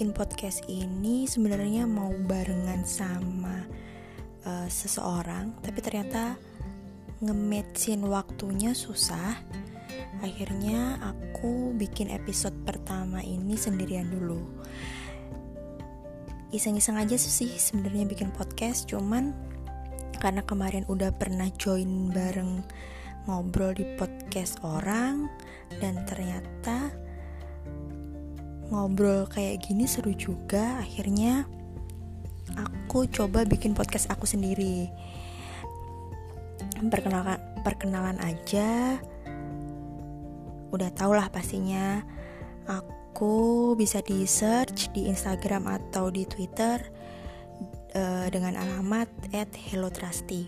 bikin podcast ini sebenarnya mau barengan sama uh, seseorang, tapi ternyata ngematchin waktunya susah. Akhirnya aku bikin episode pertama ini sendirian dulu. Iseng-iseng aja sih sebenarnya bikin podcast, cuman karena kemarin udah pernah join bareng ngobrol di podcast orang dan ternyata ngobrol kayak gini seru juga. Akhirnya aku coba bikin podcast aku sendiri. Perkenalan perkenalan aja. Udah tau lah pastinya. Aku bisa di search di Instagram atau di Twitter uh, dengan alamat @hellotrusty.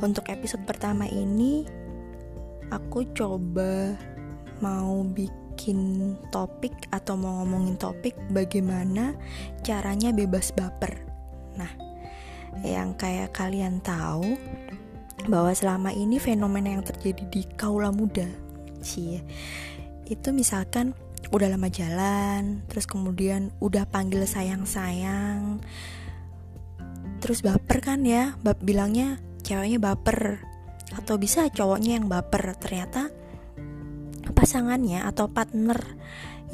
Untuk episode pertama ini aku coba mau bikin bikin topik atau mau ngomongin topik bagaimana caranya bebas baper. Nah, yang kayak kalian tahu bahwa selama ini fenomena yang terjadi di kaula muda, sih, itu misalkan udah lama jalan, terus kemudian udah panggil sayang-sayang, terus baper kan ya, bab bilangnya ceweknya baper, atau bisa cowoknya yang baper, ternyata pasangannya atau partner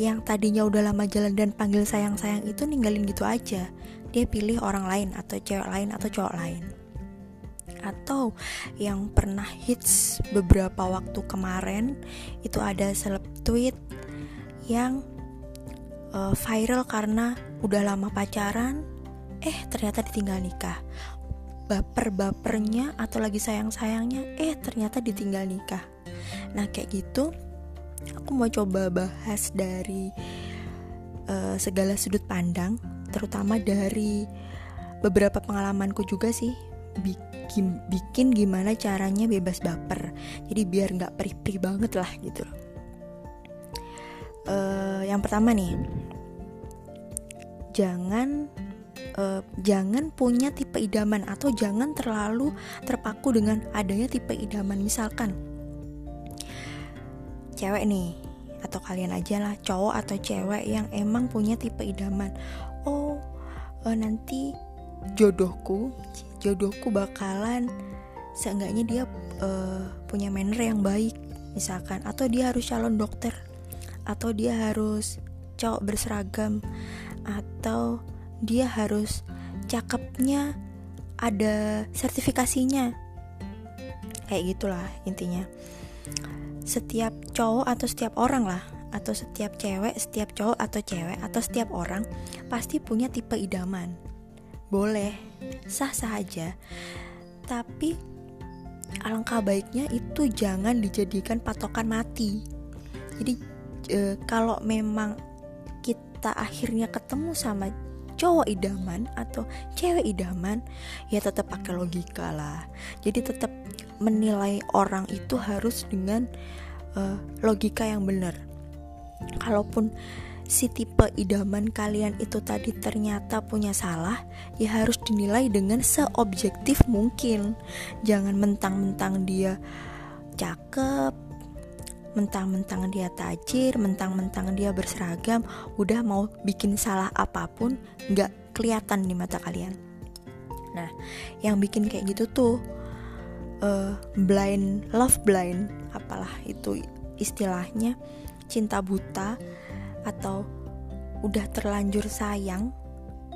yang tadinya udah lama jalan dan panggil sayang-sayang itu ninggalin gitu aja. Dia pilih orang lain atau cewek lain atau cowok lain. Atau yang pernah hits beberapa waktu kemarin itu ada seleb tweet yang uh, viral karena udah lama pacaran eh ternyata ditinggal nikah. Baper-bapernya atau lagi sayang-sayangnya eh ternyata ditinggal nikah. Nah kayak gitu aku mau coba bahas dari uh, segala sudut pandang, terutama dari beberapa pengalamanku juga sih bikin bikin gimana caranya bebas baper. Jadi biar nggak perih-perih banget lah gitu loh. Uh, yang pertama nih, jangan uh, jangan punya tipe idaman atau jangan terlalu terpaku dengan adanya tipe idaman. Misalkan cewek nih. Atau kalian aja lah cowok atau cewek yang emang punya tipe idaman. Oh uh, nanti jodohku jodohku bakalan seenggaknya dia uh, punya manner yang baik misalkan. Atau dia harus calon dokter. Atau dia harus cowok berseragam. Atau dia harus cakepnya ada sertifikasinya. Kayak gitulah intinya setiap cowok atau setiap orang lah atau setiap cewek, setiap cowok atau cewek atau setiap orang pasti punya tipe idaman. Boleh, sah-sah aja. Tapi alangkah baiknya itu jangan dijadikan patokan mati. Jadi e, kalau memang kita akhirnya ketemu sama cowok idaman atau cewek idaman, ya tetap pakai logika lah. Jadi tetap menilai orang itu harus dengan uh, logika yang benar. Kalaupun si tipe idaman kalian itu tadi ternyata punya salah, ya harus dinilai dengan seobjektif mungkin. Jangan mentang-mentang dia cakep, mentang-mentang dia tajir, mentang-mentang dia berseragam, udah mau bikin salah apa pun, nggak kelihatan di mata kalian. Nah, yang bikin kayak gitu tuh uh, blind love blind apalah itu istilahnya cinta buta atau udah terlanjur sayang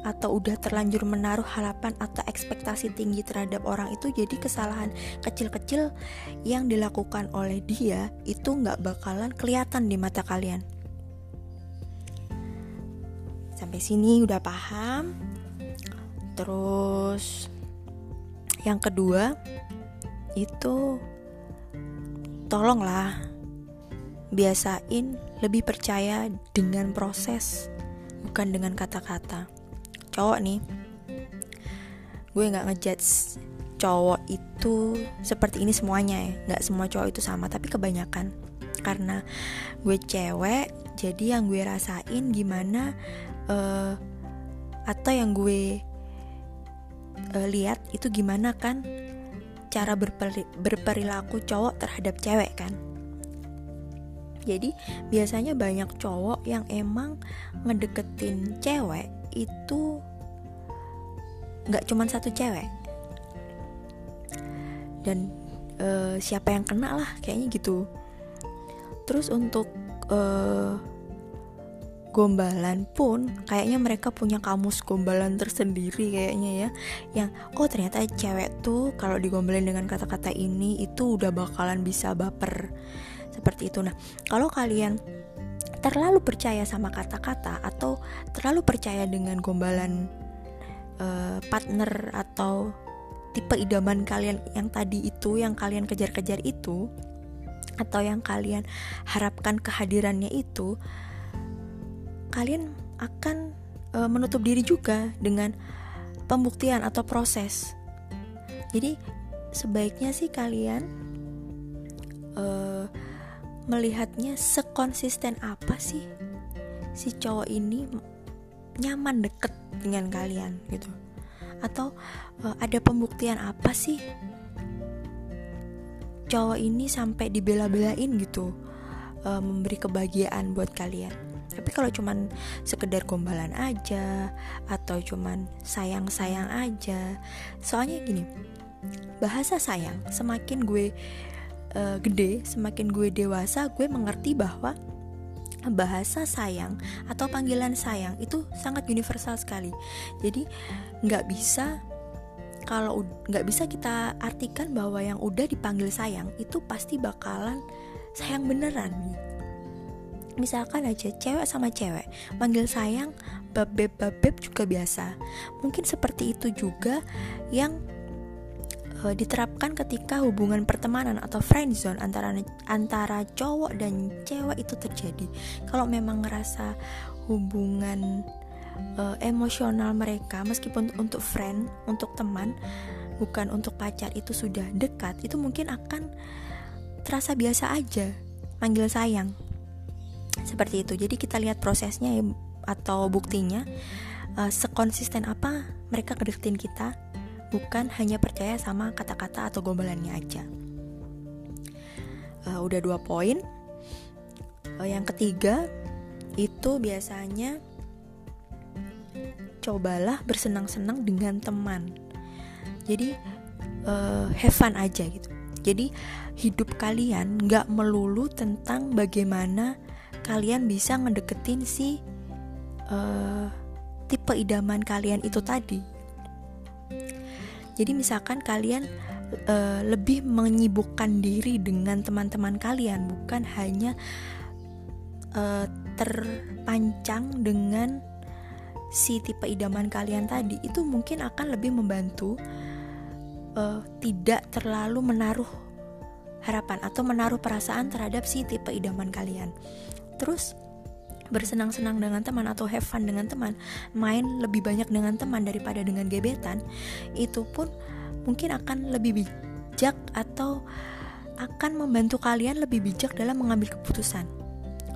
atau udah terlanjur menaruh harapan atau ekspektasi tinggi terhadap orang itu jadi kesalahan kecil-kecil yang dilakukan oleh dia itu nggak bakalan kelihatan di mata kalian. Sampai sini udah paham? Terus yang kedua itu tolonglah biasain lebih percaya dengan proses bukan dengan kata-kata cowok nih gue nggak ngejudge cowok itu seperti ini semuanya ya. Nggak semua cowok itu sama tapi kebanyakan. Karena gue cewek jadi yang gue rasain gimana uh, atau yang gue uh, lihat itu gimana kan cara berperi berperilaku cowok terhadap cewek kan. Jadi biasanya banyak cowok yang emang ngedeketin cewek itu nggak cuma satu cewek. Dan uh, siapa yang kena lah kayaknya gitu. Terus untuk uh, gombalan pun kayaknya mereka punya kamus gombalan tersendiri kayaknya ya. Yang oh ternyata cewek tuh kalau digombalin dengan kata-kata ini itu udah bakalan bisa baper. Seperti itu. Nah kalau kalian terlalu percaya sama kata-kata atau terlalu percaya dengan gombalan uh, partner atau tipe idaman kalian yang tadi itu yang kalian kejar-kejar itu atau yang kalian harapkan kehadirannya itu kalian akan e, menutup diri juga dengan pembuktian atau proses. Jadi sebaiknya sih kalian e, melihatnya sekonsisten apa sih? Si cowok ini nyaman deket dengan kalian gitu. Atau uh, ada pembuktian apa sih? Cowok ini sampai dibela-belain gitu uh, memberi kebahagiaan buat kalian. Tapi kalau cuman sekedar gombalan aja atau cuman sayang-sayang aja. Soalnya gini bahasa sayang semakin gue uh, gede semakin gue dewasa gue mengerti bahwa bahasa sayang atau panggilan sayang itu sangat universal sekali. Jadi nggak bisa kalau nggak bisa kita artikan bahwa yang udah dipanggil sayang itu pasti bakalan sayang beneran misalkan aja cewek sama cewek panggil sayang babeb babeb juga biasa. Mungkin seperti itu juga yang uh, diterapkan ketika hubungan pertemanan atau friend zone antara antara cowok dan cewek itu terjadi. Kalau memang ngerasa hubungan uh, emosional mereka meskipun untuk friend, untuk teman, bukan untuk pacar itu sudah dekat, itu mungkin akan terasa biasa aja manggil sayang. Seperti itu. Jadi kita lihat prosesnya ya, atau buktinya uh, sekonsisten apa mereka kedeketin kita bukan hanya percaya sama kata-kata atau gombalannya aja. Uh, udah dua poin. Uh, yang ketiga itu biasanya cobalah bersenang-senang dengan teman. Jadi uh, have fun aja gitu. Jadi hidup kalian nggak melulu tentang bagaimana kalian bisa ngedeketin si uh, tipe idaman kalian itu tadi jadi misalkan kalian uh, lebih menyibukkan diri dengan teman-teman kalian, bukan hanya uh, terpancang dengan si tipe idaman kalian tadi. Itu mungkin akan lebih membantu uh, tidak terlalu menaruh harapan atau menaruh perasaan terhadap si tipe idaman kalian. Terus bersenang-senang dengan teman atau have fun dengan teman, main lebih banyak dengan teman daripada dengan gebetan, itu pun mungkin akan lebih bijak atau akan membantu kalian lebih bijak dalam mengambil keputusan.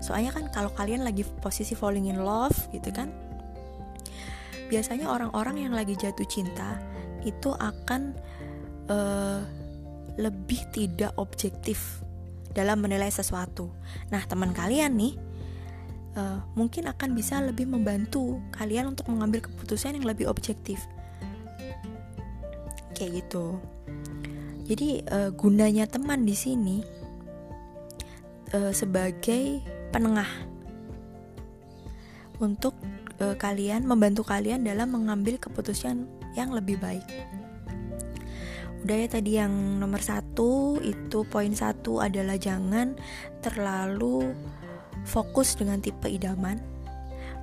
Soalnya kan kalau kalian lagi posisi falling in love gitu kan, biasanya orang-orang yang lagi jatuh cinta itu akan uh, lebih tidak objektif dalam menilai sesuatu. Nah, teman kalian nih uh, mungkin akan bisa lebih membantu kalian untuk mengambil keputusan yang lebih objektif. Kayak gitu. Jadi uh, gunanya teman di sini uh, sebagai penengah untuk uh, kalian membantu kalian dalam mengambil keputusan yang lebih baik. Udah ya tadi yang nomor satu itu poin satu adalah jangan terlalu fokus dengan tipe idaman.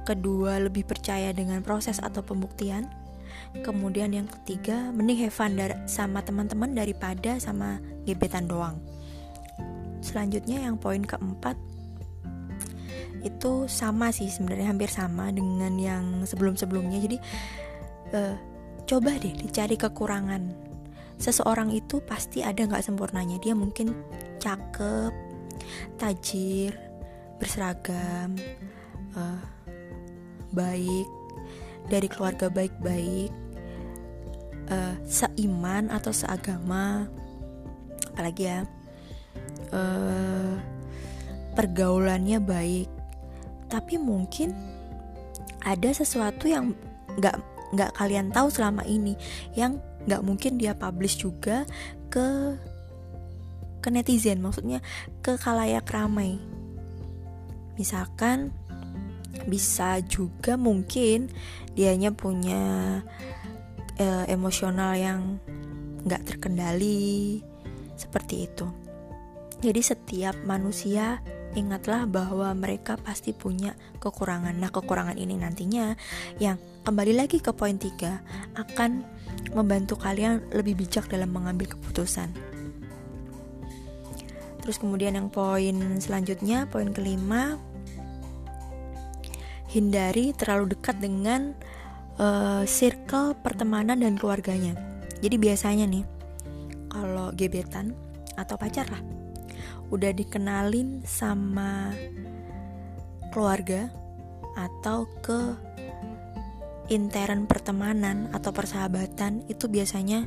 Kedua, lebih percaya dengan proses atau pembuktian. Kemudian yang ketiga, mending have fun sama teman-teman daripada sama gebetan doang. Selanjutnya yang poin keempat itu sama sih sebenarnya hampir sama dengan yang sebelum-sebelumnya. Jadi uh, coba deh dicari kekurangan. Seseorang itu pasti ada nggak sempurnanya. Dia mungkin cakep, tajir, berseragam, uh, baik dari keluarga baik-baik, uh, seiman atau seagama, apalagi ya, uh, pergaulannya baik. Tapi mungkin ada sesuatu yang nggak nggak kalian tahu selama ini yang nggak mungkin dia publish juga ke ke netizen maksudnya ke kalayak ramai misalkan bisa juga mungkin dianya punya uh, emosional yang nggak terkendali seperti itu jadi setiap manusia ingatlah bahwa mereka pasti punya kekurangan. Nah, kekurangan ini nantinya yang kembali lagi ke poin 3 akan membantu kalian lebih bijak dalam mengambil keputusan. Terus kemudian yang poin selanjutnya, poin kelima, hindari terlalu dekat dengan uh, circle pertemanan dan keluarganya. Jadi biasanya nih, kalau gebetan atau pacar lah, udah dikenalin sama keluarga atau ke intern pertemanan atau persahabatan itu biasanya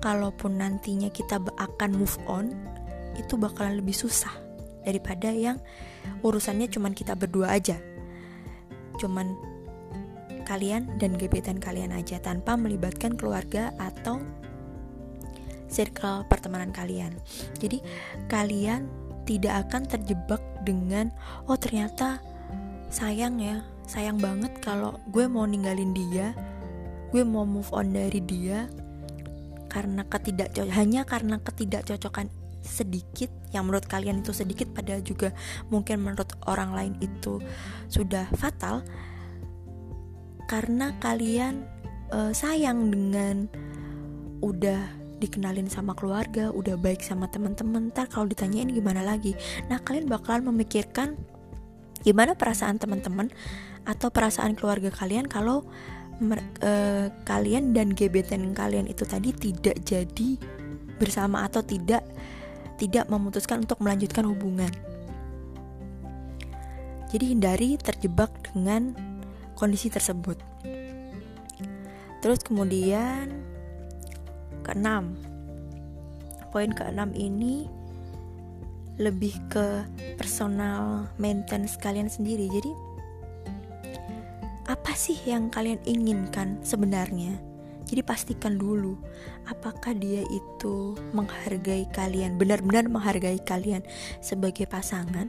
kalaupun nantinya kita akan move on itu bakalan lebih susah daripada yang urusannya cuman kita berdua aja cuman kalian dan gebetan kalian aja tanpa melibatkan keluarga atau circle pertemanan kalian. Jadi kalian tidak akan terjebak dengan oh ternyata sayang ya, sayang banget kalau gue mau ninggalin dia, gue mau move on dari dia karena ketidak hanya karena ketidakcocokan sedikit yang menurut kalian itu sedikit padahal juga mungkin menurut orang lain itu sudah fatal karena kalian uh, sayang dengan udah dikenalin sama keluarga, udah baik sama teman-teman, ntar kalau ditanyain gimana lagi. Nah, kalian bakalan memikirkan gimana perasaan teman-teman atau perasaan keluarga kalian kalau uh, kalian dan gebetan kalian itu tadi tidak jadi bersama atau tidak tidak memutuskan untuk melanjutkan hubungan. Jadi hindari terjebak dengan kondisi tersebut. Terus kemudian keenam poin keenam ini lebih ke personal maintenance kalian sendiri jadi apa sih yang kalian inginkan sebenarnya jadi pastikan dulu apakah dia itu menghargai kalian benar-benar menghargai kalian sebagai pasangan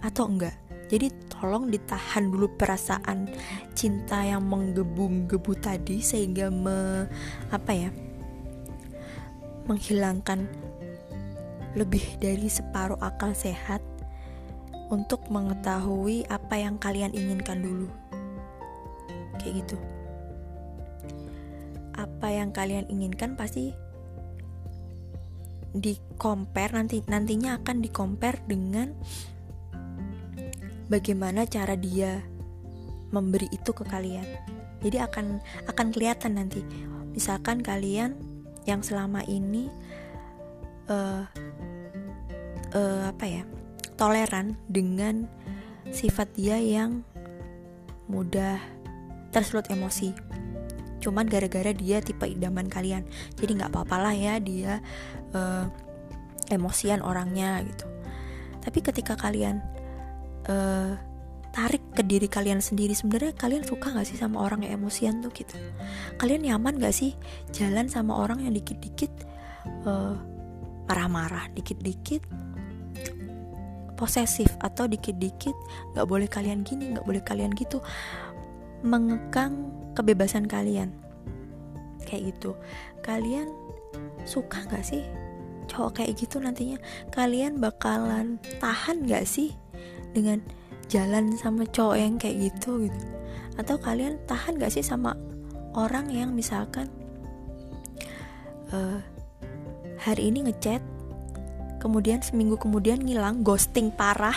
atau enggak jadi tolong ditahan dulu perasaan cinta yang menggebu-gebu tadi sehingga me, apa ya menghilangkan lebih dari separuh akal sehat untuk mengetahui apa yang kalian inginkan dulu. Kayak gitu. Apa yang kalian inginkan pasti di compare nanti nantinya akan di compare dengan bagaimana cara dia memberi itu ke kalian. Jadi akan akan kelihatan nanti. Misalkan kalian yang selama ini uh, uh, apa ya toleran dengan sifat dia yang mudah tersulut emosi cuman gara-gara dia tipe idaman kalian. Jadi nggak apa lah ya dia uh, emosian orangnya gitu. Tapi ketika kalian uh, tarik ke diri kalian sendiri sebenarnya kalian suka gak sih sama orang yang emosian tuh gitu? Kalian nyaman gak sih jalan sama orang yang dikit-dikit uh, marah-marah dikit-dikit posesif atau dikit-dikit gak boleh kalian gini gak boleh kalian gitu mengekang kebebasan kalian. Kayak gitu. Kalian suka gak sih cowok kayak gitu nantinya? Kalian bakalan tahan gak sih dengan jalan sama cowok yang kayak gitu gitu? Atau kalian tahan gak sih sama orang yang misalkan uh, hari ini ngechat kemudian seminggu kemudian ngilang ghosting parah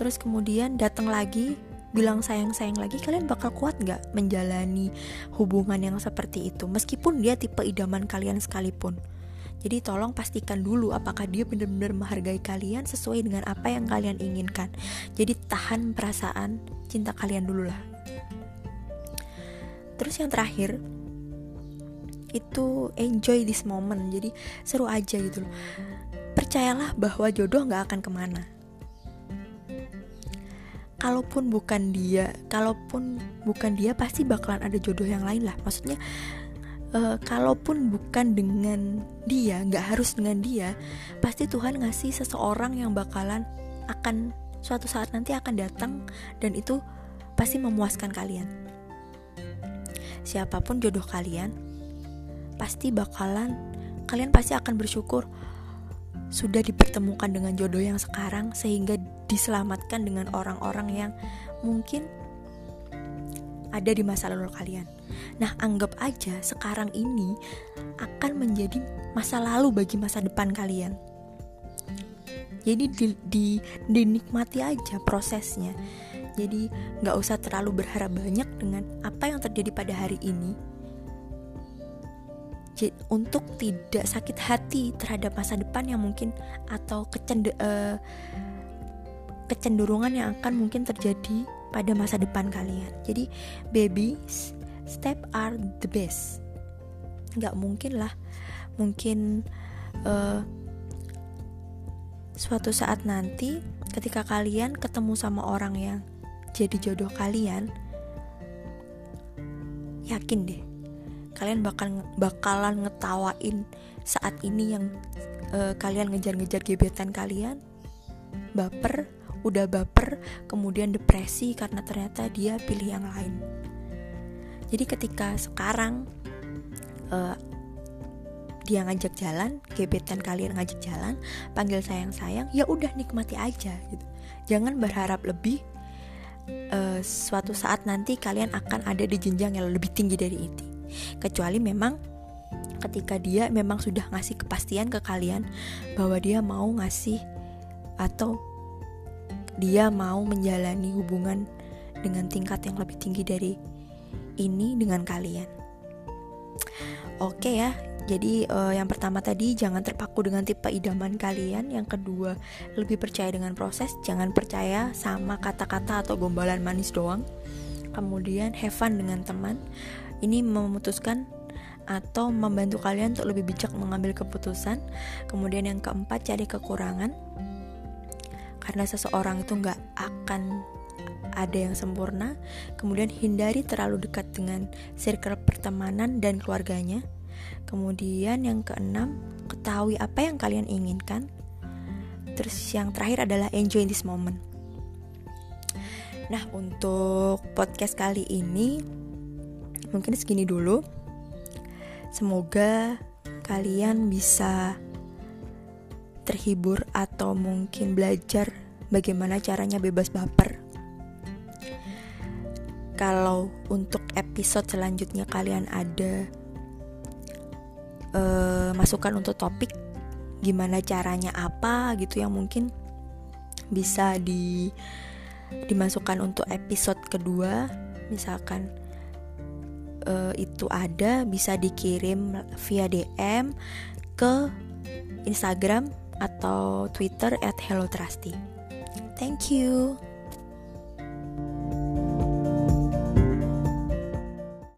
terus kemudian datang lagi bilang sayang-sayang lagi kalian bakal kuat gak menjalani hubungan yang seperti itu meskipun dia tipe idaman kalian sekalipun jadi tolong pastikan dulu apakah dia benar-benar menghargai kalian sesuai dengan apa yang kalian inginkan. Jadi tahan perasaan cinta kalian dulu lah. Terus yang terakhir itu enjoy this moment. Jadi seru aja gitu loh. Percayalah bahwa jodoh nggak akan ke mana. Kalaupun bukan dia kalaupun bukan dia pasti bakalan ada jodoh yang lain lah. Maksudnya uh, kalaupun bukan dengan dia nggak harus dengan dia pasti Tuhan ngasih seseorang yang bakalan akan suatu saat nanti akan datang dan itu pasti memuaskan kalian. Siapa pun jodoh kalian pasti bakalan kalian pasti akan bersyukur sudah dipertemukan dengan jodoh yang sekarang sehingga diselamatkan dengan orang-orang yang mungkin ada di masa lalu kalian. Nah, anggap aja sekarang ini akan menjadi masa lalu bagi masa depan kalian. Jadi di, di, dinikmati aja prosesnya. Jadi nggak usah terlalu berharap banyak dengan apa yang terjadi pada hari ini. Untuk tidak sakit hati terhadap masa depan yang mungkin atau kecende, uh, kecenderungan yang akan mungkin terjadi pada masa depan kalian. Jadi baby step are the best. Nggak mungkin lah, mungkin uh, suatu saat nanti ketika kalian ketemu sama orang yang jadi jodoh kalian, yakin deh, kalian bakal bakalan ngetawain saat ini yang uh, kalian ngejar-ngejar gebetan kalian, baper udah baper, kemudian depresi karena ternyata dia pilih yang lain. Jadi ketika sekarang uh, dia ngajak jalan, gebetan kalian ngajak jalan, panggil sayang-sayang, ya udah nikmati aja gitu. Jangan berharap lebih. Uh, suatu saat nanti kalian akan ada di jenjang yang lebih tinggi dari itu. Kecuali memang ketika dia memang sudah ngasih kepastian ke kalian bahwa dia mau ngasih atau dia mau menjalani hubungan dengan tingkat yang lebih tinggi dari ini dengan kalian. Oke ya, jadi uh, yang pertama tadi jangan terpaku dengan tipe idaman kalian. Yang kedua lebih percaya dengan proses, jangan percaya sama kata-kata atau gombalan manis doang. Kemudian have fun dengan teman. Ini memutuskan atau membantu kalian untuk lebih bijak mengambil keputusan. Kemudian yang keempat cari kekurangan karena seseorang itu nggak akan ada yang sempurna. Kemudian hindari terlalu dekat dengan circle pertemanan dan keluarganya. Kemudian yang keenam, ketahui apa yang kalian inginkan. Terus yang terakhir adalah enjoy this moment. Nah, untuk podcast kali ini mungkin segini dulu. Semoga kalian bisa terhibur atau mungkin belajar bagaimana caranya bebas baper. Kalau untuk episode selanjutnya kalian ada uh, masukan untuk topik gimana caranya apa gitu yang mungkin bisa di dimasukkan untuk episode kedua misalkan uh, itu ada bisa dikirim via DM ke Instagram atau Twitter at Hello Trusty. Thank you.